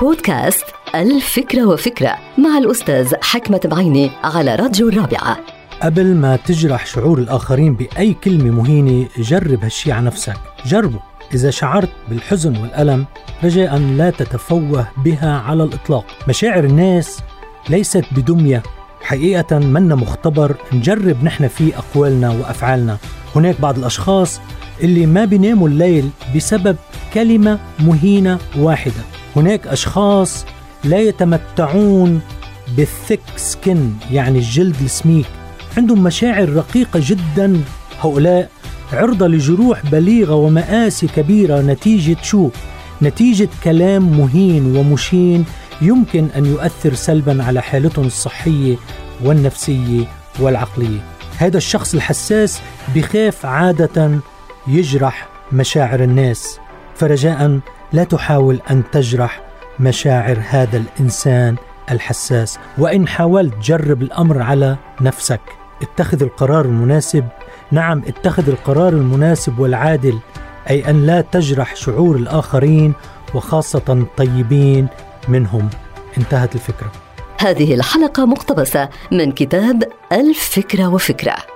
بودكاست الفكرة وفكرة مع الأستاذ حكمة بعيني على راديو الرابعة. قبل ما تجرح شعور الآخرين بأي كلمة مهينة جرب هالشي على نفسك. جربه. إذا شعرت بالحزن والألم رجاء لا تتفوه بها على الإطلاق. مشاعر الناس ليست بدمية. حقيقة منا مختبر. نجرب نحن فيه أقوالنا وأفعالنا. هناك بعض الأشخاص اللي ما بيناموا الليل بسبب كلمة مهينة واحدة. هناك أشخاص لا يتمتعون بالثك سكن يعني الجلد السميك. عندهم مشاعر رقيقة جدا. هؤلاء عرضة لجروح بليغة ومآسي كبيرة نتيجة شو؟ نتيجة كلام مهين ومشين يمكن أن يؤثر سلبا على حالتهم الصحية والنفسية والعقلية. هذا الشخص الحساس بخاف عادة يجرح مشاعر الناس. فرجاء لا تحاول أن تجرح مشاعر هذا الإنسان الحساس. وإن حاولت جرب الأمر على نفسك. اتخذ القرار المناسب. نعم اتخذ القرار المناسب والعادل أي أن لا تجرح شعور الآخرين وخاصة الطيبين منهم. انتهت الفكرة. هذه الحلقة مقتبسة من كتاب الفكرة وفكرة.